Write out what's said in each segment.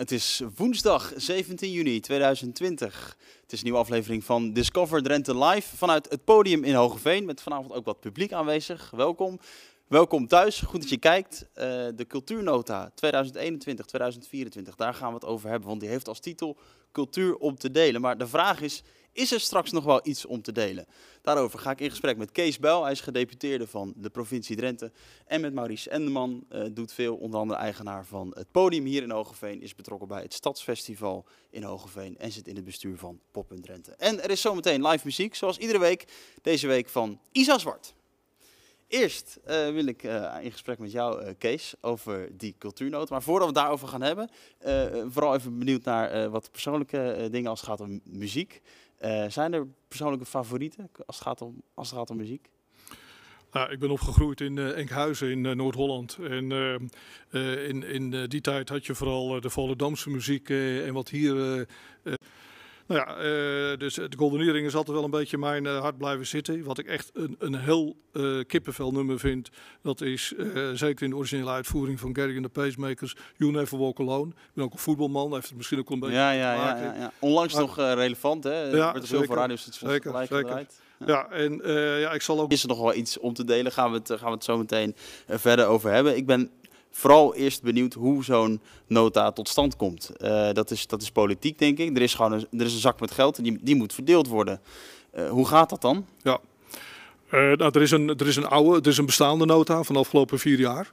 Het is woensdag 17 juni 2020. Het is een nieuwe aflevering van Discover Drenthe Live vanuit het podium in Hogeveen. Met vanavond ook wat publiek aanwezig. Welkom. Welkom thuis. Goed dat je kijkt. Uh, de Cultuurnota 2021-2024, daar gaan we het over hebben. Want die heeft als titel Cultuur om te delen. Maar de vraag is, is er straks nog wel iets om te delen? Daarover ga ik in gesprek met Kees Bel. Hij is gedeputeerde van de provincie Drenthe. En met Maurice Endeman. Uh, doet veel, onder andere eigenaar van het podium hier in Hogeveen. Is betrokken bij het Stadsfestival in Hogeveen. En zit in het bestuur van Pop Drenthe. En er is zometeen live muziek, zoals iedere week. Deze week van Isa Zwart. Eerst uh, wil ik uh, in gesprek met jou, Kees, over die cultuurnoot. Maar voordat we het daarover gaan hebben, vooral even benieuwd naar wat persoonlijke dingen als het gaat om muziek. Zijn er persoonlijke favorieten als het gaat om, als het gaat om muziek? Nou, ik ben opgegroeid in Enkhuizen in Noord-Holland. En in, in die tijd had je vooral de Volendamse muziek en wat hier nou ja, uh, dus de Golden is altijd wel een beetje mijn uh, hart blijven zitten. Wat ik echt een, een heel uh, kippenvel nummer vind, dat is zeker in de originele uitvoering van Gary and the Pacemakers, You Never Walk Alone. Ik ben ook een voetbalman, heeft het misschien ook een beetje ja, ja, ja, ja, ja, Onlangs nog relevant, hè? Ja, met veel voor radiostations zeker, zeker. Ja. ja, en ja, ik zal ook... Is er nog wel iets om te delen? Gaan we het, gaan we het zo meteen verder over hebben. Ik ben vooral eerst benieuwd hoe zo'n nota tot stand komt. Uh, dat, is, dat is politiek, denk ik. Er is gewoon een, er is een zak met geld en die, die moet verdeeld worden. Uh, hoe gaat dat dan? Ja, uh, nou, er, is een, er is een oude, er is een bestaande nota van de afgelopen vier jaar.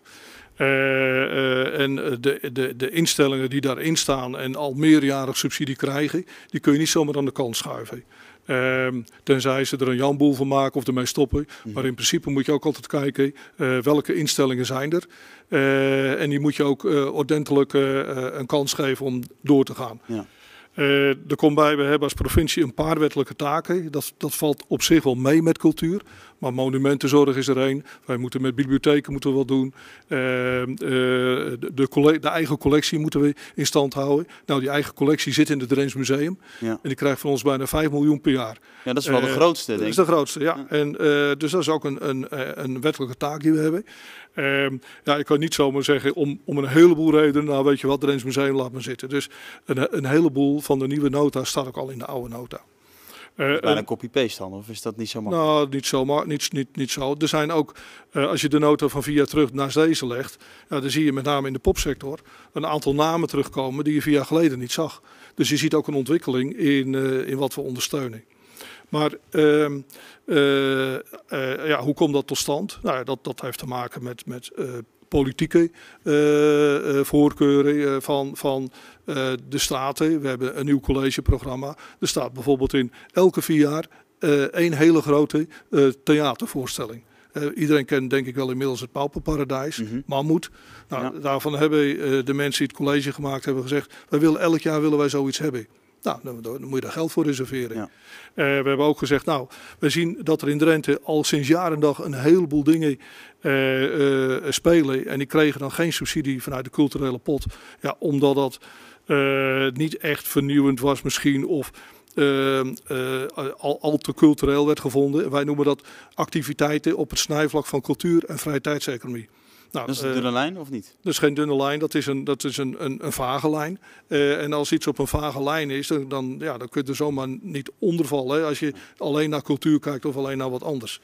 en de, de, de instellingen die daarin staan en al meerjarig subsidie krijgen, die kun je niet zomaar aan de kant schuiven. Uh, tenzij ze er een janboel van maken of ermee stoppen. Mhm. Maar in principe moet je ook altijd kijken uh, welke instellingen zijn er. Uh, en die moet je ook uh, ordentelijk een kans geven om door te gaan. Ja. Uh, er komt bij, we hebben als provincie een paar wettelijke taken. Dat, dat valt op zich wel mee met cultuur. Maar monumentenzorg is er één. Wij moeten met bibliotheken moeten we wat doen. Uh, uh, de, de, eigen collectie moeten we in stand houden. Nou, die eigen collectie zit in het Drents Museum. Ja. En die krijgt van ons bijna 5 miljoen per jaar. Ja, dat is wel de grootste, denk ik. Dat is de grootste, ja. ja. En, dus dat is ook een, een, een wettelijke taak die we hebben. Um, ja, ik kan niet zomaar zeggen om, om een heleboel redenen, nou weet je wat, Drents Museum laat me zitten. Dus een, een heleboel van de nieuwe nota staat ook al in de oude nota. Uh, bijna een copy-paste dan, of is dat niet zo makkelijk? Nou, niet zo, maar niet, niet, niet zo. Er zijn ook, uh, als je de nota van vier jaar terug naast deze legt, ja, dan zie je met name in de popsector een aantal namen terugkomen die je vier jaar geleden niet zag. Dus je ziet ook een ontwikkeling in, uh, in wat we ondersteunen. Maar uh, uh, ja, hoe komt dat tot stand? Nou, dat, dat heeft te maken met, met uh, politieke voorkeuren van, van de staten. We hebben een nieuw collegeprogramma. Er staat bijvoorbeeld in elke vier jaar één hele grote theatervoorstelling. Uh, iedereen kent denk ik wel inmiddels het Pauperparadijs, mm -hmm. Mammoet. Nou, ja. Daarvan hebben uh, de mensen die het college gemaakt hebben gezegd... wij willen elk jaar willen wij zoiets hebben. Nou, dan, dan, moet je daar geld voor reserveren. Ja. Uh, we hebben ook gezegd, nou, we zien dat er in Drenthe al sinds jaren en dag een heleboel dingen uh, uh, spelen. En die kregen dan geen subsidie vanuit de culturele pot. Ja, omdat dat niet echt vernieuwend was misschien of... al, al te cultureel werd gevonden. Wij noemen dat activiteiten op het snijvlak van cultuur en vrije tijdseconomie. Nou, dat is een dunne lijn of niet? Dat is geen dunne lijn, dat is een, dat is een, een, een vage lijn. Uh, en als iets op een vage lijn is, dan, dan, ja, dan kun je er zomaar niet ondervallen. Hè, als je alleen naar cultuur kijkt of alleen naar wat anders.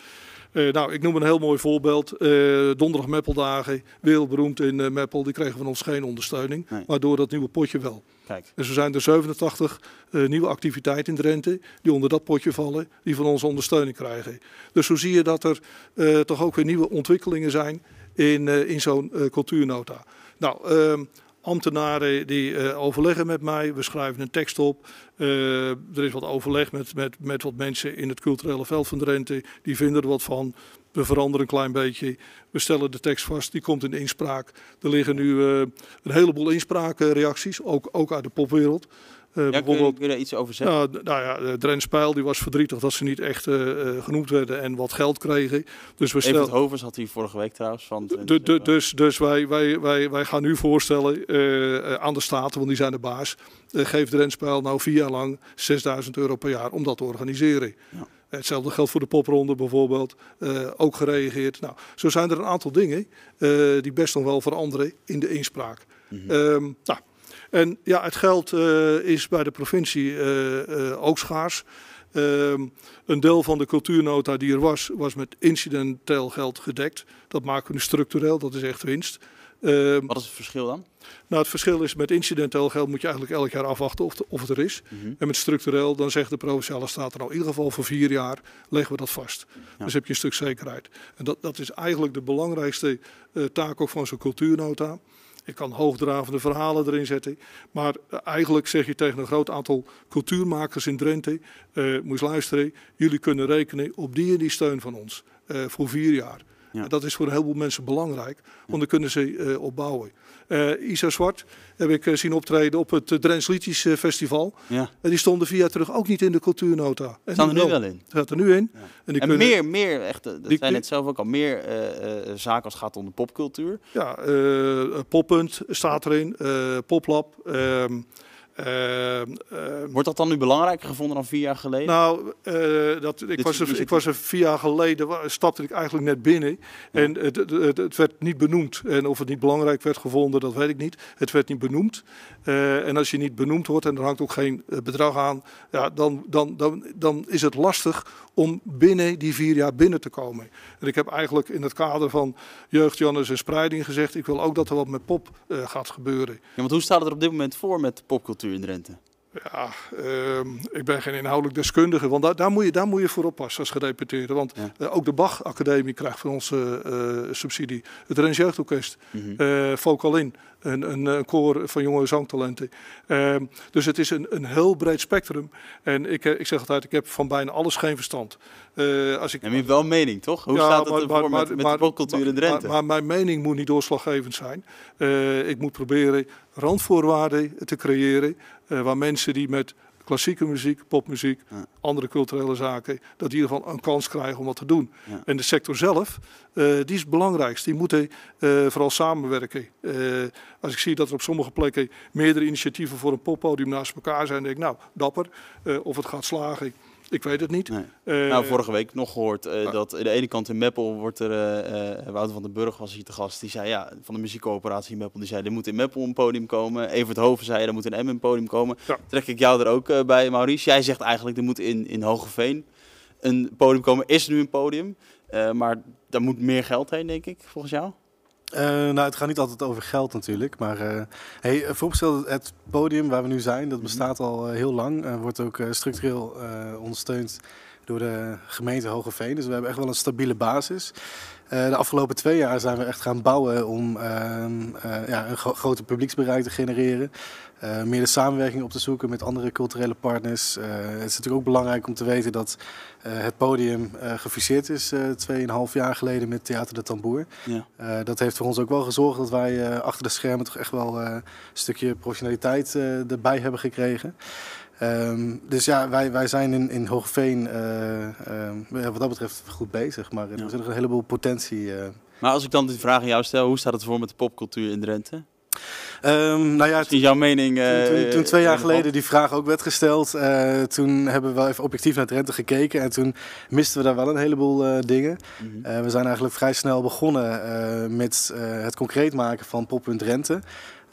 Uh, nou, ik noem een heel mooi voorbeeld. Uh, donderdag Meppeldagen, wereldberoemd in uh, Meppel, die kregen van ons geen ondersteuning. Nee. Waardoor dat nieuwe potje wel. Kijk. Dus er zijn er 87 nieuwe activiteiten in Drenthe die onder dat potje vallen, die van ons ondersteuning krijgen. Dus zo zie je dat er toch ook weer nieuwe ontwikkelingen zijn in, uh, in zo'n uh, cultuurnota. Nou, uh, ambtenaren die uh, overleggen met mij, we schrijven een tekst op. er is wat overleg met, met, met wat mensen in het culturele veld van Drenthe, die vinden er wat van. We veranderen een klein beetje. We stellen de tekst vast, die komt in inspraak. Er liggen nu een heleboel inspraakreacties, ook, ook uit de popwereld. Uh, ja, bijvoorbeeld, kun je, daar iets over zeggen? Nou, nou ja, Drent Spijl die was verdrietig dat ze niet echt uh, genoemd werden en wat geld kregen. Dus we stel... Hovers had hij vorige week trouwens. Van dus dus wij, wij, wij, wij gaan nu voorstellen uh, aan de Staten, want die zijn de baas. geef Drent Spijl nou vier jaar lang 6000 euro per jaar om dat te organiseren. Ja. Hetzelfde geldt voor de popronde bijvoorbeeld. ook gereageerd. Nou, zo zijn er een aantal dingen die best nog wel veranderen in de inspraak. Mm -hmm. um, nou, En ja, het geld eh, is bij de provincie eh, eh, ook schaars. Ehm, een deel van de cultuurnota die er was, was met incidenteel geld gedekt. Dat maken we nu structureel, dat is echt winst. Ehm, Wat is het verschil dan? nou, het verschil is met incidenteel geld moet je eigenlijk elk jaar afwachten of, de- of het er is. Mhm. En met structureel, dan zegt de provinciale staat nou in ieder geval voor vier jaar leggen we dat vast. Ja. Dus heb je een stuk zekerheid. En dat, dat is eigenlijk de belangrijkste taak ook van zo'n cultuurnota. Ik kan hoogdravende verhalen erin zetten. Maar eh, eigenlijk zeg je tegen een groot aantal cultuurmakers in Drenthe: eh eens luisteren, jullie kunnen rekenen op die en die steun van ons eh, voor vier jaar. Ja. En dat is voor een heleboel mensen belangrijk, want dan kunnen ze eh opbouwen. Eh Isa Zwart heb ik eh, zien optreden op het uh, Drents Liedjes Festival. Ja. En die stonden vier jaar terug ook niet in de cultuurnota. En Staan er nu wel. in. Staat er nu in. Ja. En, die En kunnen, meer, meer, echt, dat Die- zei net zelf ook al, meer zaken als het gaat om de popcultuur. Ja, Poppunt staat erin, Poplab. ehm, ehm, ehm, Wordt dat dan nu belangrijker gevonden dan vier jaar geleden? Nou, eh, dat, ik, Dit was er, ik was er vier jaar geleden, stapte ik eigenlijk net binnen. En het, het, werd niet benoemd. En of het niet belangrijk werd gevonden, dat weet ik niet. Het werd niet benoemd. Eh, en als je niet benoemd wordt en er hangt ook geen eh, bedrag aan, ja, dan, dan, dan, dan is het lastig om binnen die vier jaar binnen te komen. En ik heb eigenlijk in het kader van jeugd, Jannes en spreiding gezegd, ik wil ook dat er wat met pop eh, gaat gebeuren. Ja, want hoe staat het er op dit moment voor met in Drenthe? Ja, ehm, ik ben geen inhoudelijk deskundige, want daar, daar, moet, je, daar moet je voor oppassen als gedeputeerde. Want Ja. eh, ook de Bach-academie krijgt van ons eh, subsidie. Het Rens Jeugdorkest, Mhm. eh Vocalin, een, een, een koor van jonge zangtalenten. Ehm, dus het is een, een heel breed spectrum. En ik, ik zeg altijd, ik heb van bijna alles geen verstand. Als ik, Ja, maar je wel een mening, toch? Hoe Ja, staat het ervoor met, met de popcultuur in Drenthe? Maar, maar mijn mening moet niet doorslaggevend zijn. Ik moet proberen randvoorwaarden te creëren eh, waar mensen die met klassieke muziek, popmuziek, Ja. andere culturele zaken, dat die in ieder geval een kans krijgen om wat te doen. Ja. En de sector zelf, eh, die is het belangrijkst. Die moeten eh, vooral samenwerken. Als ik zie dat er op sommige plekken meerdere initiatieven voor een poppodium naast elkaar zijn, denk ik, nou, dapper. Of het gaat slagen, ik weet het niet. Nee. Eh, nou, vorige week nog gehoord eh, ah. dat aan de ene kant in Meppel wordt er, eh, Wouter van den Burg was hier te gast, die zei ja, van de muziekcoöperatie in Meppel, die zei er moet in Meppel een podium komen. Evert Hoven zei er moet in Emmen een podium komen. Ja. Trek ik jou er ook bij, Maurice. Jij zegt eigenlijk er moet in, in Hogeveen een podium komen. Is nu een podium, maar daar moet meer geld heen, denk ik, volgens jou? Eh, nou, het gaat niet altijd over geld natuurlijk. Maar eh hey, eh, vooropgesteld, het podium waar we nu zijn, dat bestaat al heel lang. en wordt ook structureel ondersteund door de gemeente Hogeveen. Dus we hebben echt wel een stabiele basis. Eh, de afgelopen twee jaar zijn we echt gaan bouwen om ehm, eh, ja, een gro- groter publieksbereik te genereren. Eh, meer de samenwerking op te zoeken met andere culturele partners. Het is natuurlijk ook belangrijk om te weten dat het podium gefuseerd is 2,5 jaar geleden met Theater de Tamboer. Ja. Dat heeft voor ons ook wel gezorgd dat wij achter de schermen toch echt wel een stukje professionaliteit erbij hebben gekregen. Ehm, dus ja, wij, wij zijn in, in Hoogveen eh, ehm, wat dat betreft goed bezig. Maar er zit nog een heleboel potentie. eh. Maar als ik dan die vraag aan jou stel, hoe staat het voor met de popcultuur in Drenthe? Ehm, nou ja, Misschien is jouw mening... Toen, eh, toen, toen twee jaar geleden die vraag ook werd gesteld, eh, toen hebben we wel even objectief naar Drenthe gekeken en toen misten we daar wel een heleboel eh, dingen. Mhm. Eh, we zijn eigenlijk vrij snel begonnen eh, met eh, het concreet maken van Poppunt Drenthe.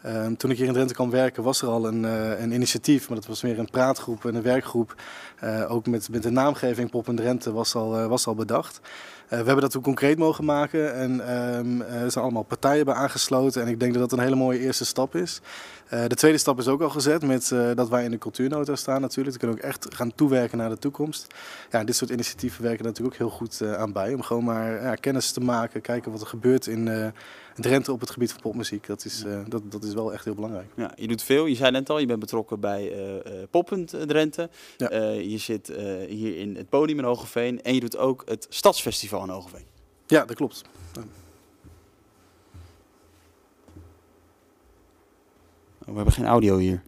Ehm, toen ik hier in Drenthe kwam werken was er al een, eh, een initiatief, maar dat was meer een praatgroep en een werkgroep. Eh, ook met, met de naamgeving Poppunt Drenthe was al, eh, was al bedacht. We hebben dat toen concreet mogen maken en eh, er zijn allemaal partijen bij aangesloten. En ik denk dat dat een hele mooie eerste stap is. De tweede stap is ook al gezet met dat wij in de cultuurnota staan natuurlijk. We kunnen ook echt gaan toewerken naar de toekomst. Ja, dit soort initiatieven werken natuurlijk ook heel goed aan bij. Om gewoon maar ja, kennis te maken, kijken wat er gebeurt in Drenthe op het gebied van popmuziek. Dat is, eh, dat, dat is wel echt heel belangrijk. Ja, je doet veel. Je zei net al, je bent betrokken bij Poppunt eh, Drenthe. Ja. Je zit hier in het podium in Hogeveen. En je doet ook het Stadsfestival in Hogeveen. Ja, dat klopt. Oh, we hebben geen audio hier.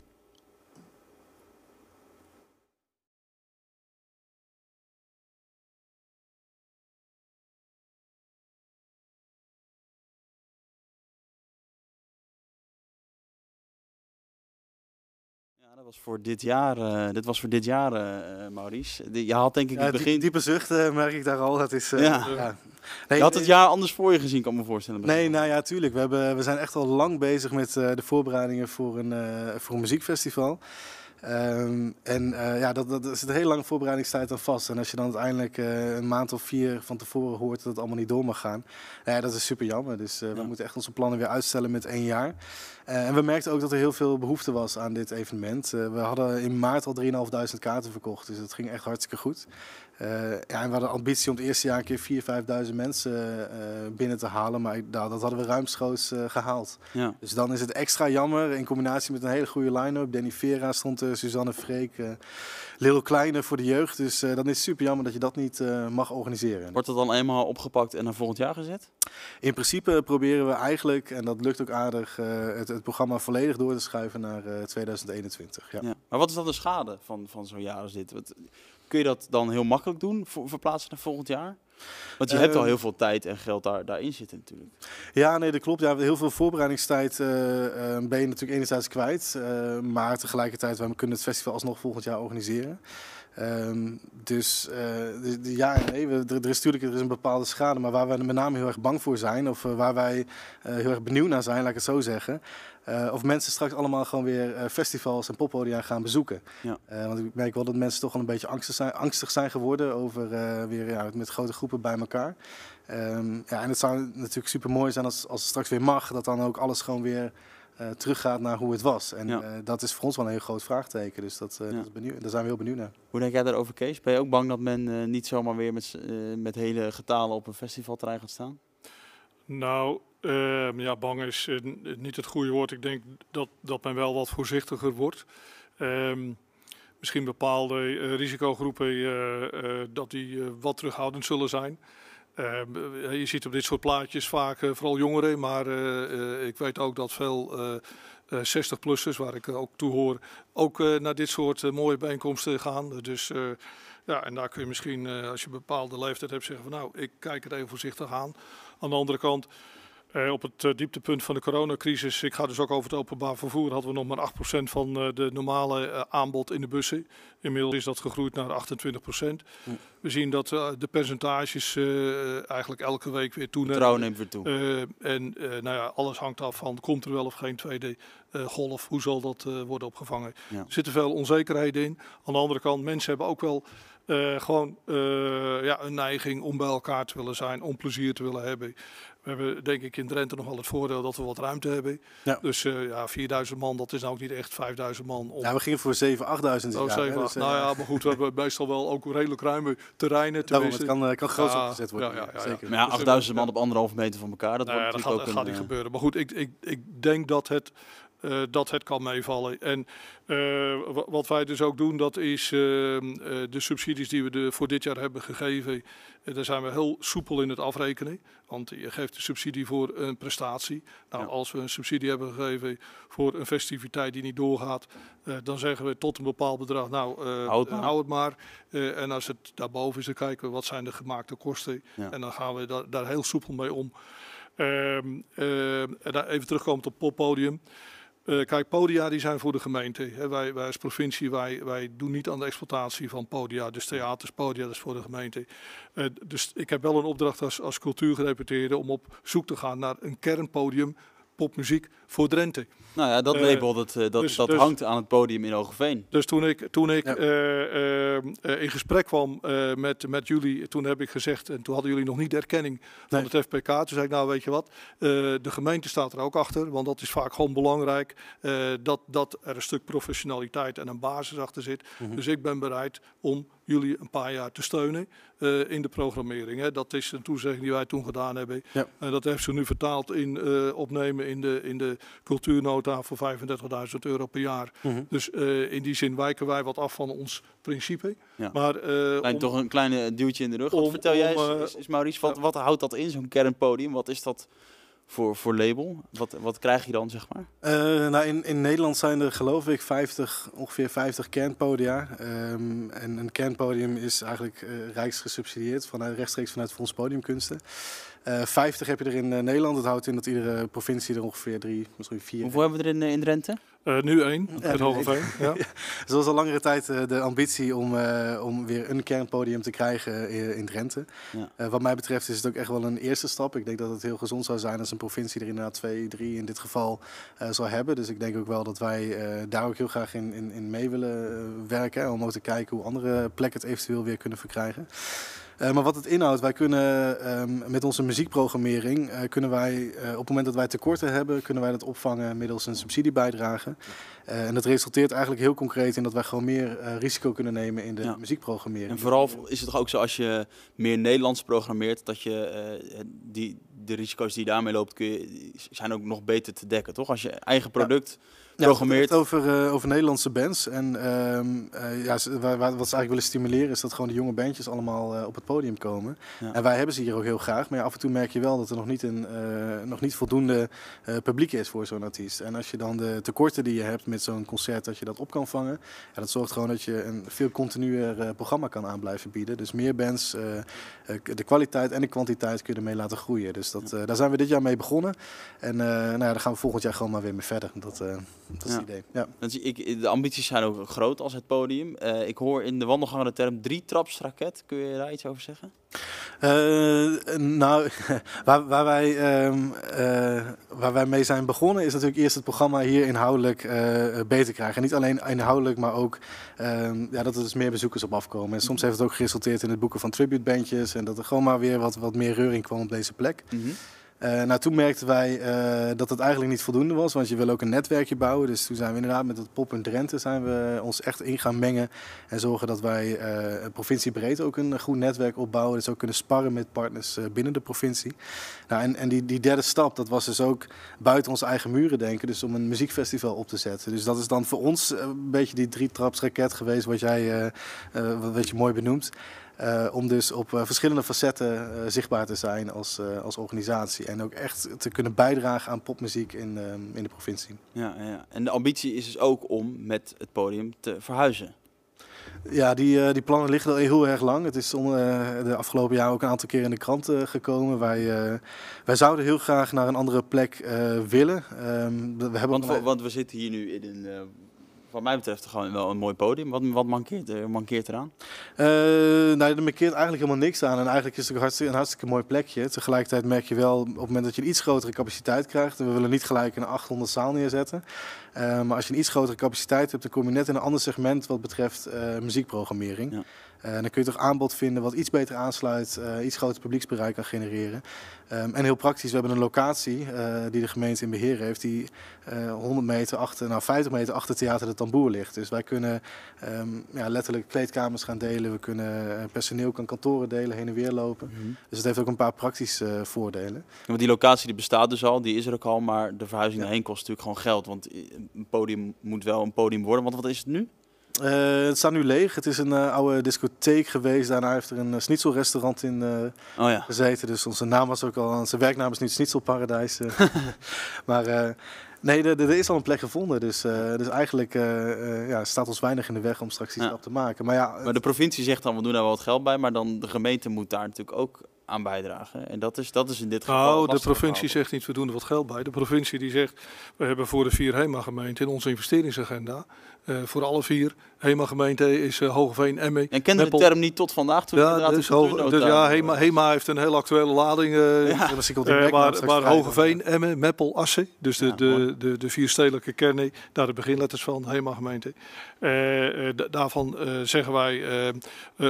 Was voor dit jaar, uh, dit was voor dit jaar, uh, Maurice. Je had denk ik ja, het begin... Diepe zucht merk ik daar al. Dat is, ja. ja. Nee, je had het jaar anders voor je gezien, kan me voorstellen. Nee, nou ja, tuurlijk. We, hebben, we zijn echt al lang bezig met de voorbereidingen voor een, voor een muziekfestival. Um, en uh, ja, dat, dat, zit een hele lange voorbereidingstijd aan vast. En als je dan uiteindelijk uh, een maand of vier van tevoren hoort dat het allemaal niet door mag gaan, ja, dat is super jammer. Dus uh, ja. we moeten echt onze plannen weer uitstellen met één jaar. en we merkten ook dat er heel veel behoefte was aan dit evenement. we hadden in maart al 3.500 kaarten verkocht, dus dat ging echt hartstikke goed. Uh, ja, en we hadden ambitie om het eerste jaar een keer 4.000, 5.000 mensen uh, binnen te halen. Maar nou, dat hadden we ruimschoots uh, gehaald. Ja. Dus dan is het extra jammer in combinatie met een hele goede line-up. Danny Vera stond er, Suzanne Freek, Lil Kleine voor de jeugd. Dus dan is het super jammer dat je dat niet mag organiseren. Wordt het dan eenmaal opgepakt en naar volgend jaar gezet? In principe proberen we eigenlijk, en dat lukt ook aardig, het, het, programma volledig door te schuiven naar 2021. Ja. ja. Maar wat is dan de schade van, van zo'n jaar als dit? Wat, Kun je dat dan heel makkelijk doen, voor, verplaatsen naar volgend jaar? Want je hebt al ehm, heel veel tijd en geld daar, daarin zitten natuurlijk. Ja, nee, dat klopt. Ja, heel veel voorbereidingstijd uh, ben je natuurlijk enerzijds kwijt. Uh, maar tegelijkertijd, we kunnen het festival alsnog volgend jaar organiseren. Um, dus de, de, ja nee, we, er, er, is natuurlijk er is een bepaalde schade. Maar waar we met name heel erg bang voor zijn, of waar wij heel erg benieuwd naar zijn, laat ik het zo zeggen uh, of mensen straks allemaal gewoon weer uh, festivals en poppodia gaan bezoeken. Ja. Uh, want ik merk wel dat mensen toch al een beetje angstig zijn, angstig zijn geworden over weer ja, met grote groepen bij elkaar. Um, ja, en het zou natuurlijk super mooi zijn als, als het straks weer mag, dat dan ook alles gewoon weer teruggaat naar hoe het was. En ja. dat is voor ons wel een heel groot vraagteken. Dus dat, ja. dat benieuwd, daar zijn we heel benieuwd naar. Hoe denk jij daarover, Kees? Ben je ook bang dat men niet zomaar weer met, met hele getalen op een festivalterrein gaat staan? Nou, uh, ja, bang is uh, niet het goede woord. Ik denk dat, dat men wel wat voorzichtiger wordt. Uh, misschien bepaalde uh, risicogroepen eh, dat die wat terughoudend zullen zijn. Ehm, je ziet op dit soort plaatjes vaak vooral jongeren, maar ik weet ook dat veel 60-plussers, waar ik ook toe hoor, ook naar dit soort mooie bijeenkomsten gaan. Dus ja, en daar kun je misschien, als je een bepaalde leeftijd hebt, zeggen van nou, ik kijk het even voorzichtig aan. Aan de andere kant, uh, op het uh, dieptepunt van de coronacrisis, ik ga dus ook over het openbaar vervoer, hadden we nog maar 8% van uh, de normale aanbod in de bussen. Inmiddels is dat gegroeid naar 28%. Hm. We zien dat de percentages eigenlijk elke week weer toenemen. Trouw neemt weer toe. en nou ja, alles hangt af van, komt er wel of geen tweede golf? Hoe zal dat worden opgevangen? Ja. Er zitten veel onzekerheden in. Aan de andere kant, mensen hebben ook wel uh, gewoon uh, ja, een neiging om bij elkaar te willen zijn, om plezier te willen hebben. We hebben denk ik in Drenthe nog wel het voordeel dat we wat ruimte hebben. Ja. Dus uh, ja, 4000 man, dat is nou ook niet echt 5000 man. Om... Ja, we gingen voor 7, 8000. Oh, 7, dus, nou ja, maar goed, we hebben meestal wel ook redelijk ruime terreinen. Daarom, het kan, kan groot ja, opgezet worden. Ja, ja, Zeker. Maar ja, 8000 man op anderhalve meter van elkaar, dat, nou wordt dat gaat, ook gaat niet gebeuren. Maar goed, ik, ik, ik denk dat het uh, dat het kan meevallen. En uh, wat wij dus ook doen, dat is uh, de subsidies die we de, voor dit jaar hebben gegeven. daar zijn we heel soepel in het afrekenen. Want je geeft een subsidie voor een prestatie. Nou, ja. als we een subsidie hebben gegeven voor een festiviteit die niet doorgaat, dan zeggen we tot een bepaald bedrag, nou, hou het maar. Hou het maar. en als het daarboven is, dan kijken we wat zijn de gemaakte kosten. Ja. En dan gaan we daar, daar heel soepel mee om. Ehm, en even terugkomen op het poppodium. Uh, kijk, podia die zijn voor de gemeente. Wij, wij als provincie wij, wij doen niet aan de exploitatie van podia. Dus theaters, podia, dat is voor de gemeente. Uh, dus ik heb wel een opdracht als, als om op zoek te gaan naar een kernpodium popmuziek voor Drenthe. Nou ja, dat label dat, dat, dus, dat dus, hangt aan het podium in Hogeveen. Dus toen ik, toen ik ja. uh, uh, in gesprek kwam met, met jullie, toen heb ik gezegd, en toen hadden jullie nog niet de erkenning van nee. het FPK. Toen zei ik, nou weet je wat, de gemeente staat er ook achter, want dat is vaak gewoon belangrijk. dat, dat er een stuk professionaliteit en een basis achter zit. Mm -hmm. Dus ik ben bereid om jullie een paar jaar te steunen uh, in de programmering. Hè. Dat is een toezegging die wij toen gedaan hebben. Ja. En dat heeft ze nu vertaald in uh, opnemen in de, in de cultuurnota voor 35.000 euro per jaar. Mm -hmm. Dus uh, in die zin wijken wij wat af van ons principe. Ja. Maar, Klein, om, toch een kleine duwtje in de rug. Wat vertel jij, is, is Maurice, wat, wat houdt dat in, zo'n kernpodium? Wat is dat voor, voor label? Wat, wat krijg je dan, zeg maar? Uh, nou, in, in Nederland zijn er geloof ik 50, ongeveer 50 kernpodia. Um, en een kernpodium is eigenlijk uh, rijksgesubsidieerd vanuit, rechtstreeks vanuit Fonds Podiumkunsten. Uh, eh, 50 heb je er in Nederland. Dat houdt in dat iedere provincie er ongeveer drie, misschien vier. Hoeveel hebben we er in, in Drenthe? Uh, nu één, Ja, het Hogeveen. Ja. Dus er was al langere tijd eh, de ambitie om, eh, om weer een kernpodium te krijgen in, in Drenthe. Ja. Eh, wat mij betreft is het ook echt wel een eerste stap. Ik denk dat het heel gezond zou zijn als een provincie er inderdaad twee, drie in dit geval eh zou hebben. Dus ik denk ook wel dat wij eh, daar ook heel graag in, in, in mee willen eh, werken. Om ook te kijken hoe andere plekken het eventueel weer kunnen verkrijgen. Eh, maar wat het inhoudt, wij kunnen ehm, met onze muziekprogrammering, eh, kunnen wij eh, op het moment dat wij tekorten hebben, kunnen wij dat opvangen middels een subsidiebijdrage. En dat resulteert eigenlijk heel concreet in dat wij gewoon meer risico kunnen nemen in de Ja. muziekprogrammering. En vooral is het toch ook zo als je meer Nederlands programmeert, dat je die, de risico's die je daarmee loopt, kun je, zijn ook nog beter te dekken, toch? Als je eigen product Ja, programmeert. over, eh, over Nederlandse bands. En ehm, eh, ja, ze- wat ze eigenlijk willen stimuleren is dat gewoon de jonge bandjes allemaal eh, op het podium komen. Ja. En wij hebben ze hier ook heel graag. Maar ja, af en toe merk je wel dat er nog niet, een, nog niet voldoende publiek is voor zo'n artiest. En als je dan de tekorten die je hebt met zo'n concert, dat je dat op kan vangen. Ja, dat zorgt gewoon dat je een veel continuer programma kan aan blijven bieden. Dus meer bands, de kwaliteit en de kwantiteit kun je ermee laten groeien. Dus dat, daar zijn we dit jaar mee begonnen. En nou ja, daar gaan we volgend jaar gewoon maar weer mee verder. Dat, dat is Ja. het idee. Ja. Dat is- ik, de ambities zijn ook groot als het podium. Eh, ik hoor in de wandelgangen de term drie-traps-raket. Kun je daar iets over zeggen? Eh, nou, waar, waar, wij, ehm, eh, waar wij mee zijn begonnen is natuurlijk eerst het programma hier inhoudelijk eh, beter krijgen. En niet alleen inhoudelijk, maar ook ehm, ja, dat er dus meer bezoekers op afkomen. En soms heeft het ook geresulteerd in het boeken van tributebandjes en dat er gewoon maar weer wat, wat meer reuring kwam op deze plek. Eh, nou, toen merkten wij eh, dat het eigenlijk niet voldoende was, want je wil ook een netwerkje bouwen. Dus toen zijn we inderdaad met het Pop in Drenthe zijn we ons echt in gaan mengen en zorgen dat wij eh provinciebreed ook een goed netwerk opbouwen. Dus ook kunnen sparren met partners binnen de provincie. Nou, en en die, die derde stap, dat was dus ook buiten onze eigen muren denken. Dus om een muziekfestival op te zetten. Dus dat is dan voor ons een beetje die drietrapsraket geweest, wat jij wat je mooi benoemt. Eh, om dus op eh, verschillende facetten eh, zichtbaar te zijn als, als organisatie. En ook echt te kunnen bijdragen aan popmuziek in, in de provincie. Ja, ja. En de ambitie is dus ook om met het podium te verhuizen. Ja, die, die plannen liggen al heel erg lang. Het is eh, de afgelopen jaar ook een aantal keer in de krant gekomen. Wij, wij zouden heel graag naar een andere plek willen. Ehm, we hebben Want, ook want we zitten hier nu in een, wat mij betreft, gewoon wel een mooi podium. Wat, wat mankeert, er, mankeert eraan? Eh, nou, er markeert eigenlijk helemaal niks aan. En eigenlijk is het ook hartstikke, een hartstikke mooi plekje. Tegelijkertijd merk je wel, op het moment dat je een iets grotere capaciteit krijgt... en we willen niet gelijk een 800 zaal neerzetten... eh, maar als je een iets grotere capaciteit hebt... dan kom je net in een ander segment wat betreft eh, muziekprogrammering. Ja. Eh, dan kun je toch aanbod vinden wat iets beter aansluit... eh, iets groter publieksbereik kan genereren. Ehm, en heel praktisch, we hebben een locatie eh, die de gemeente in beheer heeft... die eh, 100 meter achter, nou 50 meter achter Theater de Tamboer ligt. Dus wij kunnen ehm, ja, letterlijk kleedkamers gaan delen. We kunnen personeel kan kantoren delen, heen en weer lopen. Dus het heeft ook een paar praktische voordelen. Ja, Want die locatie die bestaat dus al, die is er ook al, maar de verhuizing daarheen kost natuurlijk gewoon geld. Want een podium moet wel een podium worden. Want wat is het nu? Eh, het staat nu leeg. Het is een eh, oude discotheek geweest. Daarna heeft er een uh, schnitzelrestaurant in eh, Oh ja. gezeten. Dus onze naam was ook al, onze werknaam is nu het Schnitzelparadijs. eh. maar eh, nee, er, er is al een plek gevonden. Dus, eh, dus eigenlijk eh, eh, ja, staat ons weinig in de weg om straks die Ja. stap te maken. Maar ja, Maar de provincie zegt dan, we doen daar wel wat geld bij, maar dan de gemeente moet daar natuurlijk ook aan bijdragen. En dat is, dat is in dit geval Nou, de provincie zegt niet, we doen er wat geld bij. De provincie die zegt, we hebben voor de vier HEMA-gemeenten in onze investeringsagenda... eh, voor alle vier HEMA-gemeenten is eh, Hogeveen, Emmen, En kende de term niet tot vandaag toen Ja, inderdaad dus, dus ja. HEMA, HEMA heeft een heel actuele lading. eh, Ja. maar maar. Hogeveen, Emmen, Meppel, Assen, dus de, Ja, de, de, de vier stedelijke kernen, daar de beginletters van, HEMA-gemeente. Eh, eh, da- daarvan eh, zeggen wij,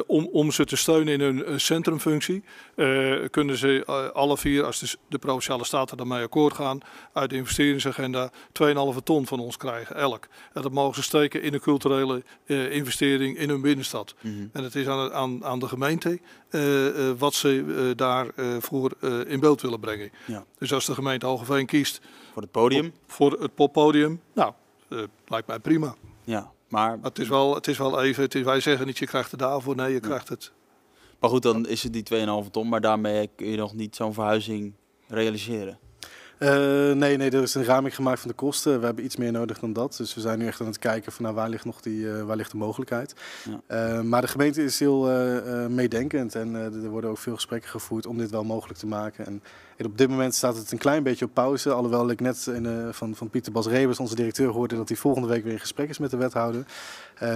om, om ze te steunen in hun centrumfunctie, eh, kunnen ze alle vier, als de, de Provinciale Staten daarmee akkoord gaan, uit de investeringsagenda 2,5 ton van ons krijgen, elk. En dat mogen ze steken in een culturele eh, investering in hun binnenstad. Mhm. En het is aan, aan, aan de gemeente eh, eh, wat ze eh, daarvoor voor in beeld willen brengen. Ja. Dus als de gemeente Hogeveen kiest Voor het podium. voor het poppodium, nou, eh, lijkt mij prima. Ja, maar, Maar het is wel, het is wel even, het is, wij zeggen niet je krijgt het daarvoor, nee, je krijgt het. maar goed, dan is het die 2,5 ton, maar daarmee kun je nog niet zo'n verhuizing realiseren. Nee, nee, er is een raming gemaakt van de kosten. We hebben iets meer nodig dan dat. Dus we zijn nu echt aan het kijken van nou, waar ligt nog die, waar ligt de mogelijkheid. Ja. maar de gemeente is heel meedenkend en er worden ook veel gesprekken gevoerd om dit wel mogelijk te maken. En op dit moment staat het een klein beetje op pauze. Alhoewel ik net in, van, van Pieter Bas Rebers, onze directeur, hoorde dat hij volgende week weer in gesprek is met de wethouder.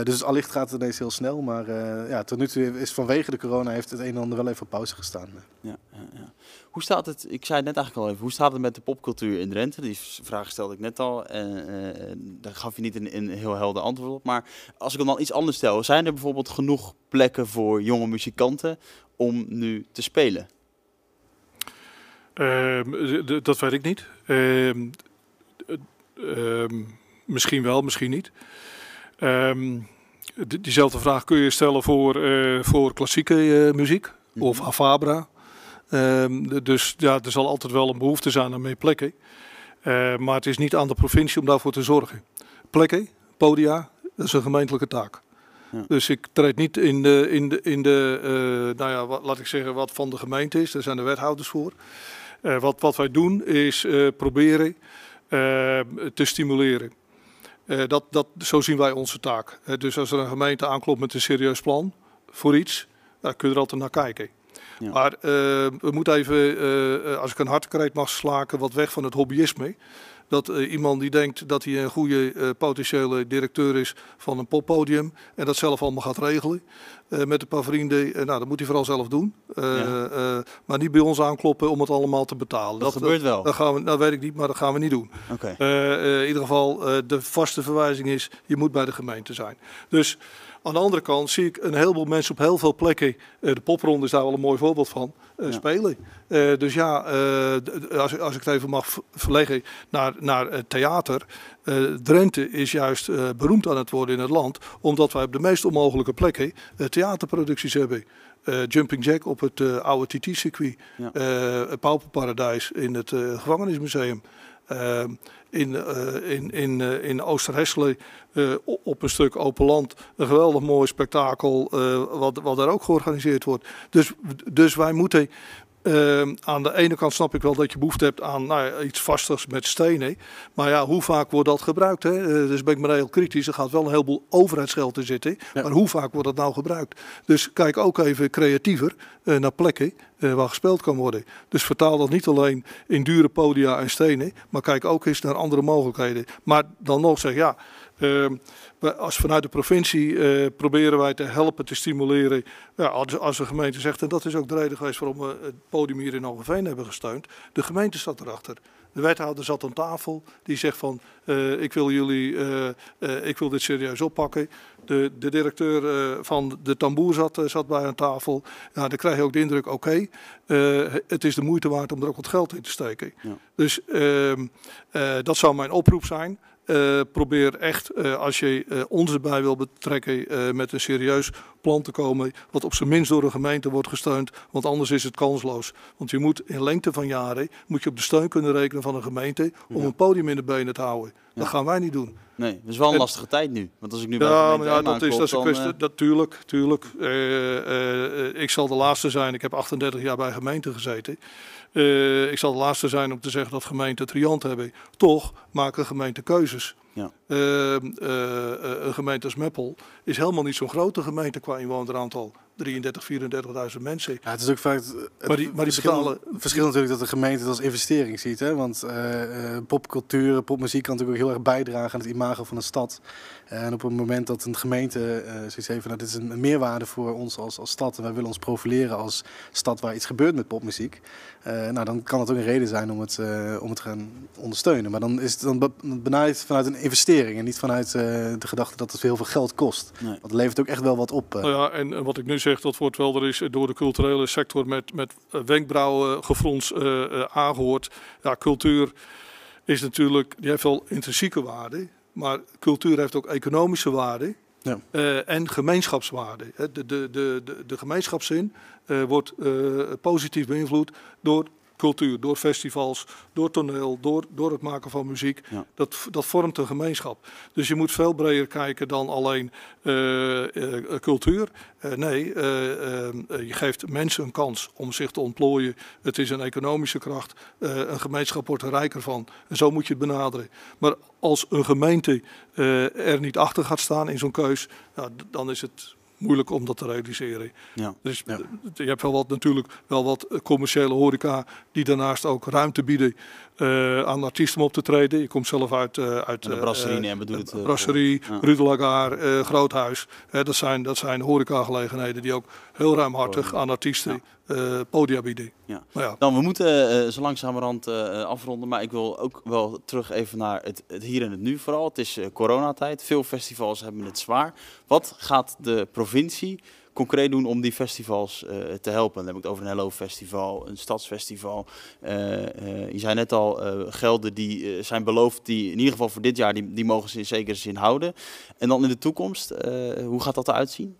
Dus allicht gaat het ineens heel snel. Maar ja, tot nu toe is vanwege de corona heeft het een en ander wel even op pauze gestaan. Ja, ja, ja. Hoe staat het, ik zei het net eigenlijk al even, hoe staat het met de popcultuur in Drenthe? Die vraag stelde ik net al en daar gaf je niet een, een heel helder antwoord op. Maar als ik hem dan iets anders stel, zijn er bijvoorbeeld genoeg plekken voor jonge muzikanten om nu te spelen? Ehm, dat weet ik niet. Ehm, ehm, misschien wel, misschien niet. diezelfde vraag kun je stellen voor, voor klassieke muziek of Afabra. Dus ja, er zal altijd wel een behoefte zijn aan meer plekken. maar het is niet aan de provincie om daarvoor te zorgen. Plekken, podia, dat is een gemeentelijke taak. Ja. Dus ik treed niet in de, in de, in de uh, nou ja, wat, laat ik zeggen, wat van de gemeente is. Daar zijn de wethouders voor. Uh, wat, wat wij doen is proberen te stimuleren. dat, dat, zo zien wij onze taak. dus als er een gemeente aanklopt met een serieus plan voor iets, dan kun je er altijd naar kijken. Ja. Maar we moeten even, als ik een hartkreet mag slaken, wat weg van het hobbyisme dat uh, iemand die denkt dat hij een goede uh, potentiële directeur is van een poppodium en dat zelf allemaal gaat regelen uh, met een paar vrienden. nou, dat moet hij vooral zelf doen. Ja. maar niet bij ons aankloppen om het allemaal te betalen. Dat, dat gebeurt wel. Dat, gaan we, dat weet ik niet, maar dat gaan we niet doen. Okay. in ieder geval, de vaste verwijzing is, je moet bij de gemeente zijn. Dus aan de andere kant zie ik een heleboel mensen op heel veel plekken, de popronde is daar wel een mooi voorbeeld van, uh, spelen. Uh, dus ja, als, als ik het even mag verleggen naar, naar theater. Drenthe is juist beroemd aan het worden in het land, omdat wij op de meest onmogelijke plekken theaterproducties hebben. Jumping Jack op het oude TT-circuit, ja. het Pauperparadijs in het gevangenismuseum. In, uh, in, in, uh, in Oosterhesselen uh, op een stuk open land een geweldig mooi spektakel wat, wat daar ook georganiseerd wordt. Dus, dus wij moeten uh, aan de ene kant snap ik wel dat je behoefte hebt aan nou ja, iets vasters met stenen. Maar ja, hoe vaak wordt dat gebruikt? Hè? Uh, dus ben ik maar heel kritisch. Er gaat wel een heleboel overheidsgeld in zitten. Ja. Maar hoe vaak wordt dat nou gebruikt? Dus kijk ook even creatiever uh, naar plekken waar gespeeld kan worden. Dus vertaal dat niet alleen in dure podia en stenen. Maar kijk ook eens naar andere mogelijkheden. Maar dan nog zeg ja. Ehm, als vanuit de provincie uh, proberen wij te helpen, te stimuleren. Ja, als, als de gemeente zegt, en dat is ook de reden geweest waarom we het podium hier in Hogeveen hebben gesteund. De gemeente zat erachter. De wethouder zat aan tafel, die zegt van, uh, ik wil jullie, uh, ik wil dit serieus oppakken. De, de directeur van de tamboer zat, zat bij aan tafel. Ja, dan krijg je ook de indruk, oké, okay, het is de moeite waard om er ook wat geld in te steken. Ja. Dus ehm, dat zou mijn oproep zijn. Uh, probeer echt, uh, als je uh, ons erbij wil betrekken, met een serieus plan te komen. Wat op zijn minst door een gemeente wordt gesteund. Want anders is het kansloos. Want je moet in lengte van jaren moet je op de steun kunnen rekenen van een gemeente. om ja. een podium in de benen te houden. Dat gaan wij niet doen. Nee, dat is wel een en, lastige tijd nu. Want als ik nu bij ja, maar ja, dat is, dat is een kwestie. Dat, tuurlijk, tuurlijk. ik zal de laatste zijn. Ik heb 38 jaar bij gemeente gezeten. Uh, ik zal de laatste zijn om te zeggen dat gemeenten triant hebben. Toch maken gemeenten keuzes. Ja. Uh, uh, een gemeente als Meppel is helemaal niet zo'n grote gemeente qua inwoneraantal. 33, 34.000 mensen. Ja, het is ook vaak het, maar die, maar die verschil, betalen... verschil natuurlijk dat de gemeente het als investering ziet. Hè? Want uh, popcultuur, popmuziek kan natuurlijk ook heel erg bijdragen aan het imago van een stad. En op het moment dat een gemeente uh, zoiets heeft van nou, dit is een meerwaarde voor ons als, als stad en wij willen ons profileren als stad waar iets gebeurt met popmuziek. nou, dan kan dat ook een reden zijn om het, om het te gaan ondersteunen. Maar dan is het dan benaderd vanuit een investering en niet vanuit de gedachte dat het heel veel geld kost. Nee. Want het levert ook echt wel wat op. Nou ja, en wat ik nu zeg, dat wordt wel er is door de culturele sector met, met wenkbrauwen gefrons uh, aangehoord. Ja, cultuur is natuurlijk, die heeft wel intrinsieke waarde, maar cultuur heeft ook economische waarde. Ja. Uh, en gemeenschapswaarde. De, de, de, de, de gemeenschapszin uh, wordt uh, positief beïnvloed door cultuur, door festivals, door toneel, door, door het maken van muziek. Ja. Dat, dat vormt een gemeenschap. Dus je moet veel breder kijken dan alleen eh, eh, cultuur. Eh, nee, je geeft mensen een kans om zich te ontplooien. Het is een economische kracht. Een gemeenschap wordt er rijker van. En zo moet je het benaderen. Maar als een gemeente er niet achter gaat staan in zo'n keus, d- dan is het moeilijk om dat te realiseren. Ja. Dus Ja. eh, je hebt wel wat, natuurlijk wel wat eh, commerciële horeca die daarnaast ook ruimte bieden eh, aan artiesten om op te treden. Je komt zelf uit, uit En de brasserie en bedoel het. brasserie, Ja. Groothuis. Dat, zijn, dat zijn horecagelegenheden die ook heel ruimhartig aan artiesten eh, podia bieden. Ja. Maar ja, Dan, we moeten eh, zo langzamerhand eh, afronden, maar ik wil ook wel terug even naar het, het hier en het nu vooral. Het is eh, coronatijd, veel festivals hebben het zwaar. Wat gaat de provincie concreet doen om die festivals eh, te helpen? Dan heb ik het over een Hello Festival, een stadsfestival. Eh, eh, je zei net al, eh, gelden die eh, zijn beloofd, die in ieder geval voor dit jaar, die, die mogen ze in zekere zin houden. En dan in de toekomst, eh, hoe gaat dat eruit zien?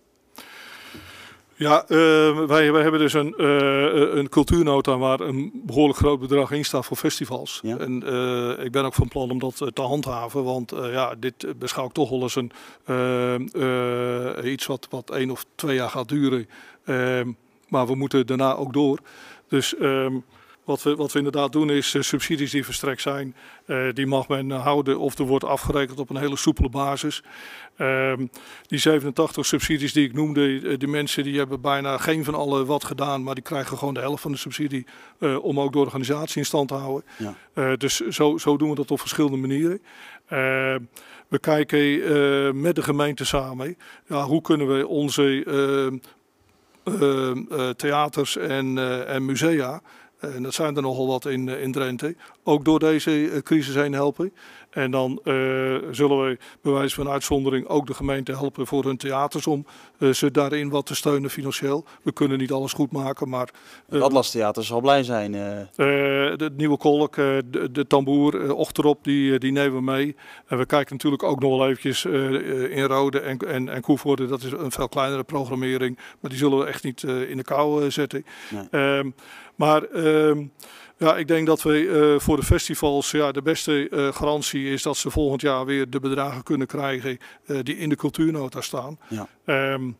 Ja, eh, wij, wij hebben dus een, eh, een cultuurnota waar een behoorlijk groot bedrag in staat voor festivals. Ja. En eh, ik ben ook van plan om dat eh, te handhaven, want ja, dit beschouw ik toch wel eens een, eh, eh, iets wat, wat één of twee jaar gaat duren. Ehm, maar we moeten daarna ook door. Dus ehm, wat, we, wat we inderdaad doen is eh, subsidies die verstrekt zijn, eh, die mag men houden of er wordt afgerekend op een hele soepele basis. Ehm, die 87 subsidies die ik noemde, eh, die mensen die hebben bijna geen van alle wat gedaan, maar die krijgen gewoon de helft van de subsidie eh, om ook de organisatie in stand te houden. Ja. Eh, dus zo, zo doen we dat op verschillende manieren. Eh, we kijken eh, met de gemeente samen, ja, hoe kunnen we onze eh, eh, eh, theaters en, eh, en musea, en dat zijn er nogal wat in, eh, in Drenthe, ook door deze eh, crisis heen helpen. En dan eh, zullen we bij wijze van uitzondering ook de gemeente helpen voor hun theaters om eh, ze daarin wat te steunen financieel. We kunnen niet alles goed maken, maar Het Atlas Theater zal blij zijn. eh. eh, de nieuwe kolk, eh, de, de tamboer, eh, ochterop, die, eh, die nemen we mee. En we kijken natuurlijk ook nog wel eventjes eh, eh, in Rode en, en, en Koevoorde. Dat is een veel kleinere programmering. Maar die zullen we echt niet eh, in de kou eh, zetten. Nee. Ehm, maar ehm, ja, ik denk dat we eh, voor de festivals ja, de beste eh, garantie is dat ze volgend jaar weer de bedragen kunnen krijgen eh, die in de cultuurnota staan. Ja. Ehm,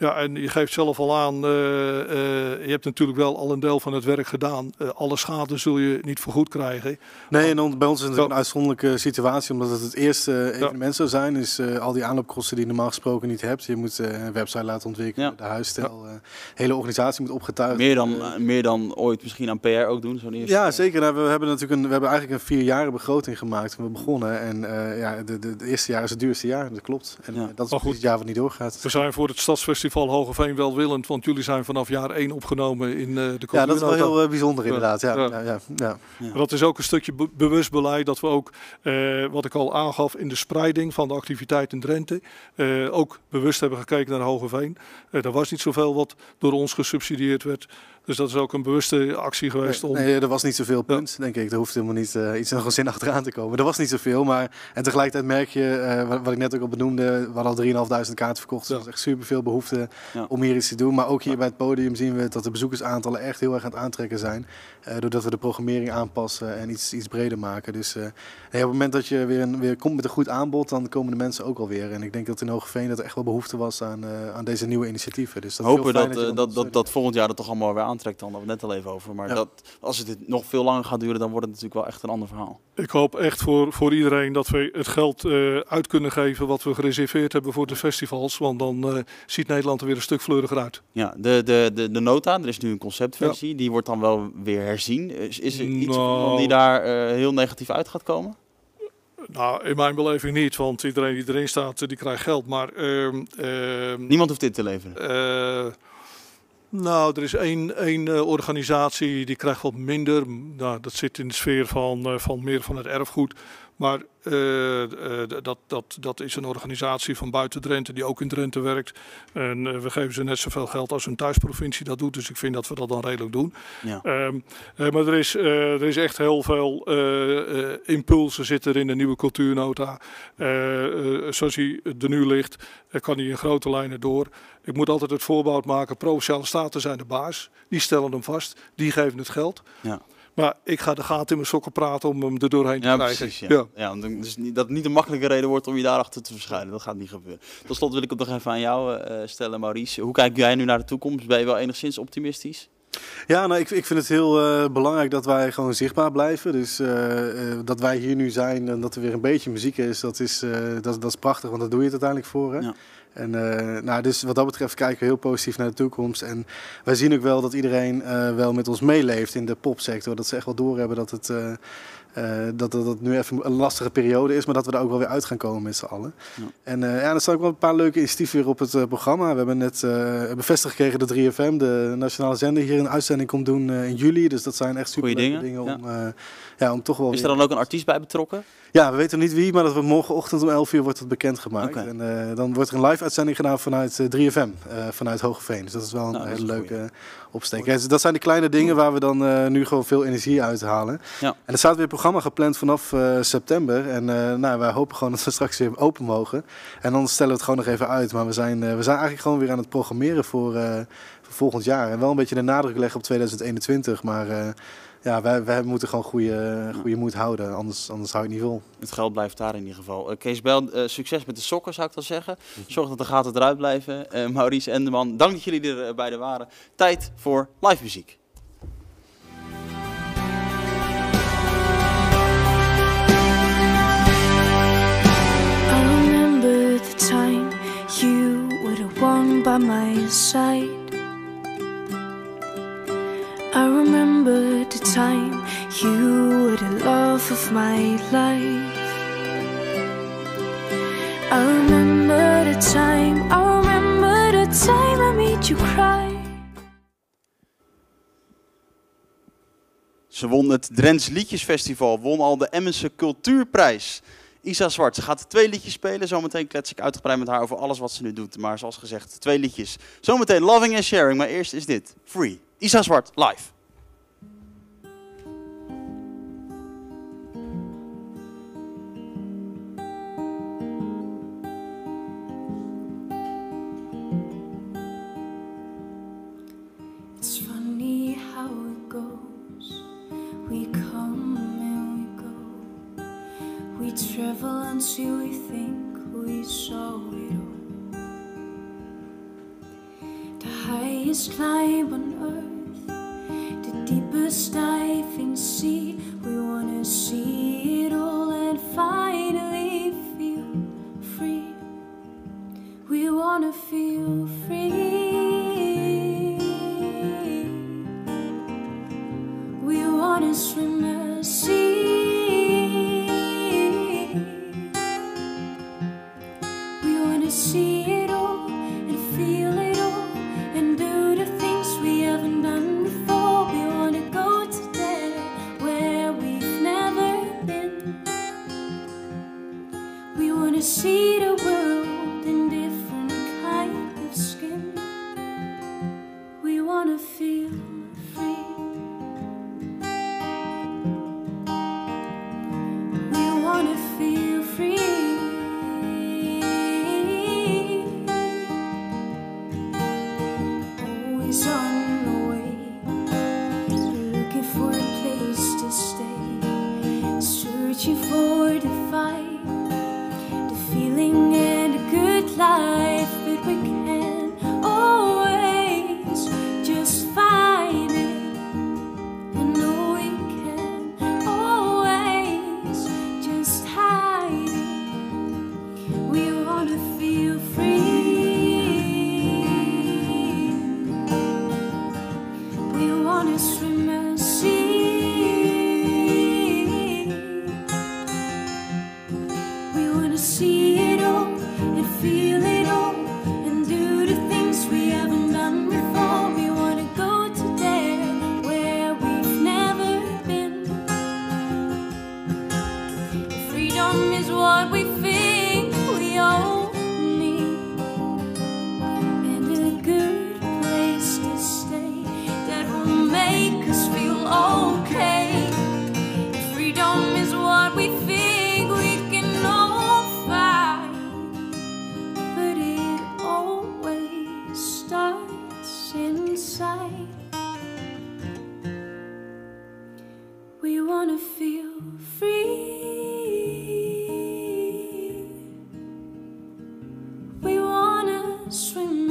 ja, en je geeft zelf al aan, eh, eh, je hebt natuurlijk wel al een deel van het werk gedaan. Eh, alle schade zul je niet vergoed krijgen. Nee, en dan, bij ons is het een uitzonderlijke situatie, omdat het het eerste evenement zou zijn. Dus eh, al die aanloopkosten die je normaal gesproken niet hebt. Je moet eh, een website laten ontwikkelen, Ja. de huisstijl, eh, hele organisatie moet opgetuigd Meer dan, meer dan ooit misschien aan PR ook doen. Zo'n eerste- Ja, zeker. Nou, we hebben natuurlijk een, we hebben eigenlijk een vier jaren begroting gemaakt toen we begonnen. En eh, ja, de, de, het eerste jaar is het duurste jaar, dat klopt. En Ja. dat is Maar precies het jaar wat niet doorgaat. We zijn voor het Stadsfestival Hogeveen welwillend, want jullie zijn vanaf jaar 1 opgenomen in eh, de Ja, dat is wel heel eh, bijzonder inderdaad. Ja, Ja. ja. Ja, ja, Maar Dat is ook een stukje be- bewust beleid dat we ook, eh, wat ik al aangaf, in de spreiding van de activiteit in Drenthe, eh, ook bewust hebben gekeken naar Hogeveen. Eh er was niet zoveel wat door ons gesubsidieerd werd. Dus dat is ook een bewuste actie geweest om... Nee, er was niet zoveel punt, denk ik. Er hoeft helemaal niet eh, iets nog een zin achteraan te komen. Er was niet zoveel, maar en tegelijkertijd merk je, eh, wat, wat ik net ook al benoemde, we hadden al 3.500 kaarten verkocht. Dus Ja. er was echt superveel behoefte Ja. om hier iets te doen. Maar ook hier bij het podium zien we dat de bezoekersaantallen echt heel erg aan het aantrekken zijn. Eh, doordat we de programmering aanpassen en iets, iets breder maken. Dus eh, nee, op het moment dat je weer, een, weer komt met een goed aanbod, dan komen de mensen ook alweer. En ik denk dat in Hogeveen dat er echt wel behoefte was aan, eh, aan deze nieuwe initiatieven. Dus dat hopen dat, dat, dat, steunt. dat volgend jaar dat toch allemaal weer aantrekt. Dan hadden we net al even over. Maar Ja. dat, als het nog veel langer gaat duren, dan wordt het natuurlijk wel echt een ander verhaal. Ik hoop echt voor, voor iedereen dat we het geld eh, uit kunnen geven wat we gereserveerd hebben voor de festivals. Want dan eh, ziet Nederland er weer een stuk fleuriger uit. Ja, de, de, de, de nota, er is nu een conceptversie. Die wordt dan wel weer herzien. Is, is er iets Nou. die daar eh, heel negatief uit gaat komen? Nou, in mijn beleving niet, want iedereen die erin staat, die krijgt geld. Maar ehm, ehm, Niemand hoeft dit te leveren. Eh, nou, er is één, één eh, organisatie die krijgt wat minder. Nou, dat zit in de sfeer van, eh, van meer van het erfgoed. Maar uh, uh, dat, dat, dat is een organisatie van buiten Drenthe die ook in Drenthe werkt. En uh, we geven ze net zoveel geld als een thuisprovincie dat doet. Dus ik vind dat we dat dan redelijk doen. Ja. Um, maar er is, er is echt heel veel impulsen zitten in de nieuwe cultuurnota. zoals hij er nu ligt, kan hij in grote lijnen door. Ik moet altijd het voorbeeld maken. Provinciale staten zijn de baas. Die stellen hem vast. Die geven het geld. Ja. Maar ik ga de gaten in mijn sokken praten om hem er doorheen te ja, krijgen. Precies, ja. ja. ja dus niet, dat het niet een makkelijke reden wordt om je daarachter te verschijnen. Dat gaat niet gebeuren. Tot slot wil ik het nog even aan jou uh, stellen, Maurice. Hoe kijk jij nu naar de toekomst? Ben je wel enigszins optimistisch? Ja, nou, ik, ik vind het heel uh, belangrijk dat wij gewoon zichtbaar blijven. Dus uh, dat wij hier nu zijn en dat er weer een beetje muziek is, dat is, dat, dat is prachtig, want daar doe je het uiteindelijk voor. Hè? Ja. En uh, nou, dus wat dat betreft kijken we heel positief naar de toekomst. En wij zien ook wel dat iedereen uh, wel met ons meeleeft in de popsector. Dat ze echt wel doorhebben dat het, uh, dat, dat, nu even een lastige periode is, maar dat we er ook wel weer uit gaan komen met z'n allen. Ja. En ja, er staan ook wel een paar leuke initiatieven weer op het programma. We hebben net bevestigd gekregen dat 3FM, de nationale zender, hier een uitzending komt doen in juli. Dus dat zijn echt super dingen, dingen om, ja. om toch wel. Is er dan ook een artiest bij betrokken? Ja, we weten niet wie, maar dat we morgenochtend om 11 uur wordt het bekendgemaakt. Okay. En uh, dan wordt er een live uitzending gedaan vanuit uh, 3FM, uh, vanuit Hogeveen. Dus dat is wel een nou, hele leuke opsteek. Ja, dus dat zijn de kleine dingen waar we dan nu gewoon veel energie uit halen. Ja. En er staat weer een programma gepland vanaf september. En nou, wij hopen gewoon dat we straks weer open mogen. En dan stellen we het gewoon nog even uit. Maar we zijn, we zijn eigenlijk gewoon weer aan het programmeren voor, voor volgend jaar. En wel een beetje de nadruk leggen op 2021, maar ja, wij, wij moeten gewoon goede, goede moed houden, anders, anders hou ik niet vol. Het geld blijft daar in ieder geval. Uh, Kees Bel, uh, succes met de sokken zou ik dan zeggen. Zorg dat de gaten eruit blijven. Uh, Maurice Enderman, dank dat jullie er beide waren. Tijd voor live muziek. by my side I remember the time you were the love of my life. I remember the time, I remember the time I made you cry. Ze won het Drents Liedjesfestival, won al de Emmense Cultuurprijs. Isa Zwart, ze gaat twee liedjes spelen. Zometeen klets ik uitgebreid met haar over alles wat ze nu doet. Maar zoals gezegd, twee liedjes. Zometeen Loving and Sharing, maar eerst is dit Free. Isa Zwart, live. It's funny how. We come and we go. We travel until we think we. The highest climb on earth stifling sea.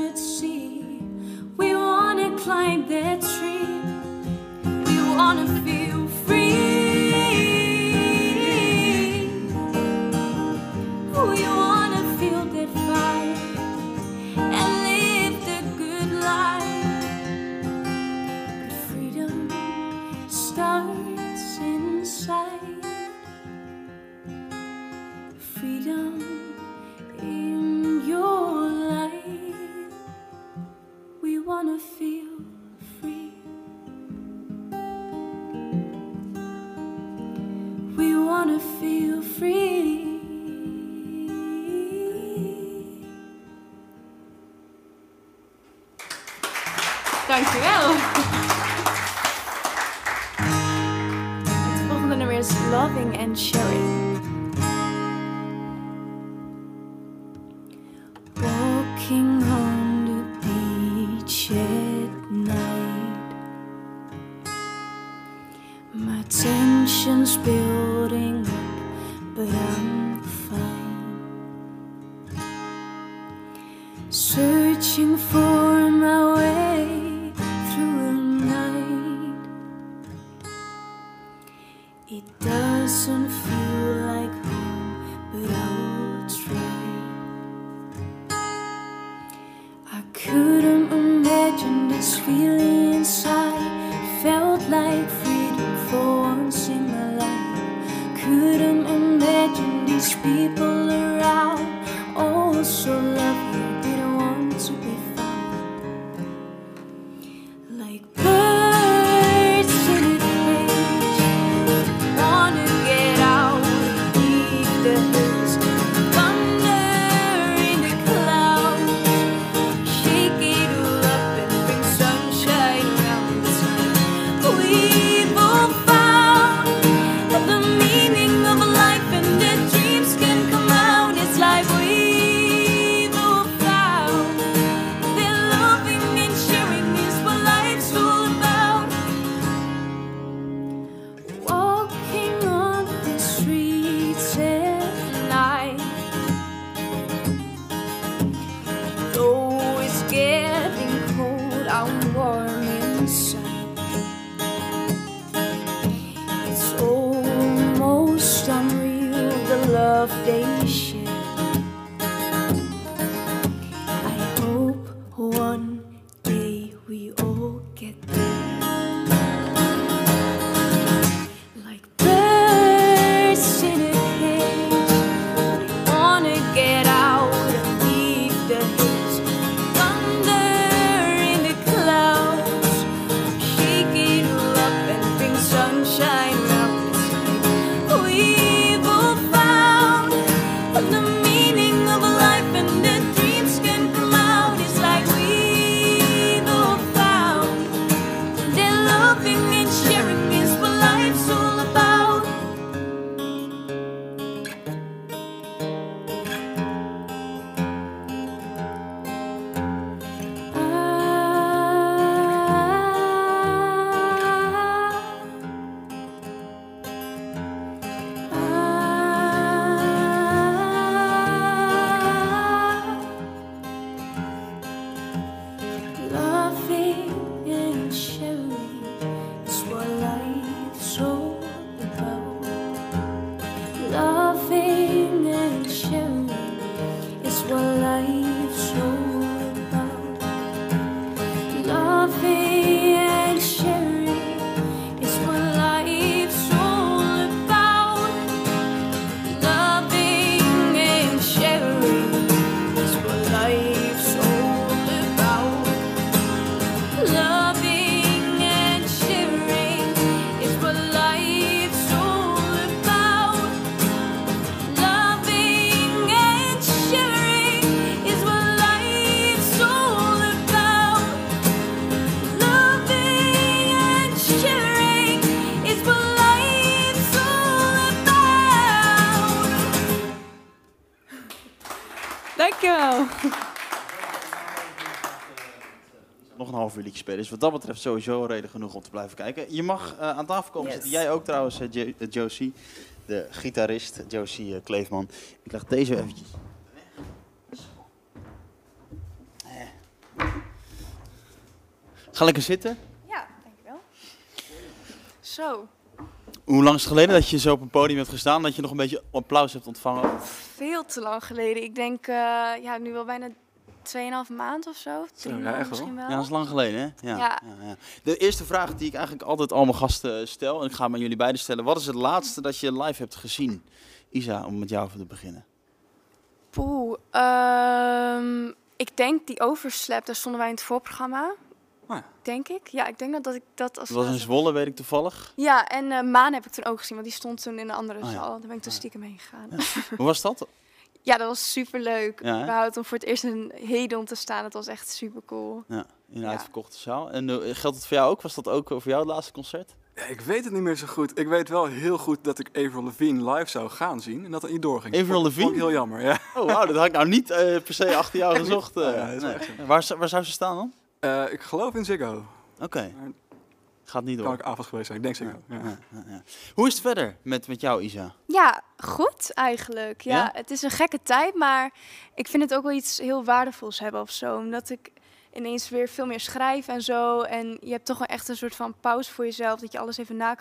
could see. We wanna climb that tree. We wanna feel. inside. Dus wat dat betreft sowieso reden genoeg om te blijven kijken. Je mag eh, aan tafel komen Jij ook trouwens, uh, Josie, de gitarist Josie Kleefman. Ik leg deze eventjes Ga lekker zitten. Ja, dankjewel. Zo. Hoe lang is het geleden dat je zo op een podium hebt gestaan, dat je nog een beetje applaus hebt ontvangen? Veel te lang geleden. Ik denk, ja, nu wel bijna 2,5 maand of zo. Drie ja, maanden misschien wel. Ja, dat is lang geleden, hè? Ja, Ja. ja, De eerste vraag die ik eigenlijk altijd al mijn gasten stel, en ik ga hem aan jullie beiden stellen. Wat is het laatste dat je live hebt gezien? Isa, om met jou te beginnen. Poeh, ehm, ik denk die overslap, daar stonden wij in het voorprogramma. Oh ja. Denk ik. Ja, ik denk dat, dat ik dat als Dat was in laatste- Zwolle, weet ik toevallig. Ja, en eh, Maan heb ik toen ook gezien, want die stond toen in een andere Oh ja. zaal. Daar ben ik toen Oh ja. stiekem heen gegaan. Hoe was dat? Ja, dat was super leuk. Ja, hadden toen voor het eerst een Hedon te staan. Dat was echt super cool. Ja, in een Ja. uitverkochte zaal. En eh, geldt het voor jou ook? Was dat ook voor jou het laatste concert? Ja, ik weet het niet meer zo goed. Ik weet wel heel goed dat ik Avril Lavigne live zou gaan zien en dat het niet doorging. Avril Lavigne? Vond ik heel jammer, ja. Oh, wauw, dat had ik nou niet eh, per se achter jou gezocht. eh. Dat Nee. waar, zou- waar zou ze staan dan? Eh, ik geloof in Ziggo. Oké, gaat niet Kan door. ik avonds geweest zijn. Ik denk Ziggo. Ja. Ja, ja, ja. Hoe is het verder met, met jou, Isa? Ja, goed eigenlijk. Ja, Ja? het is een gekke tijd, maar ik vind het ook wel iets heel waardevols hebben of zo. Omdat ik ineens weer veel meer schrijf en zo. En je hebt toch wel echt een soort van pauze voor jezelf, dat je alles even na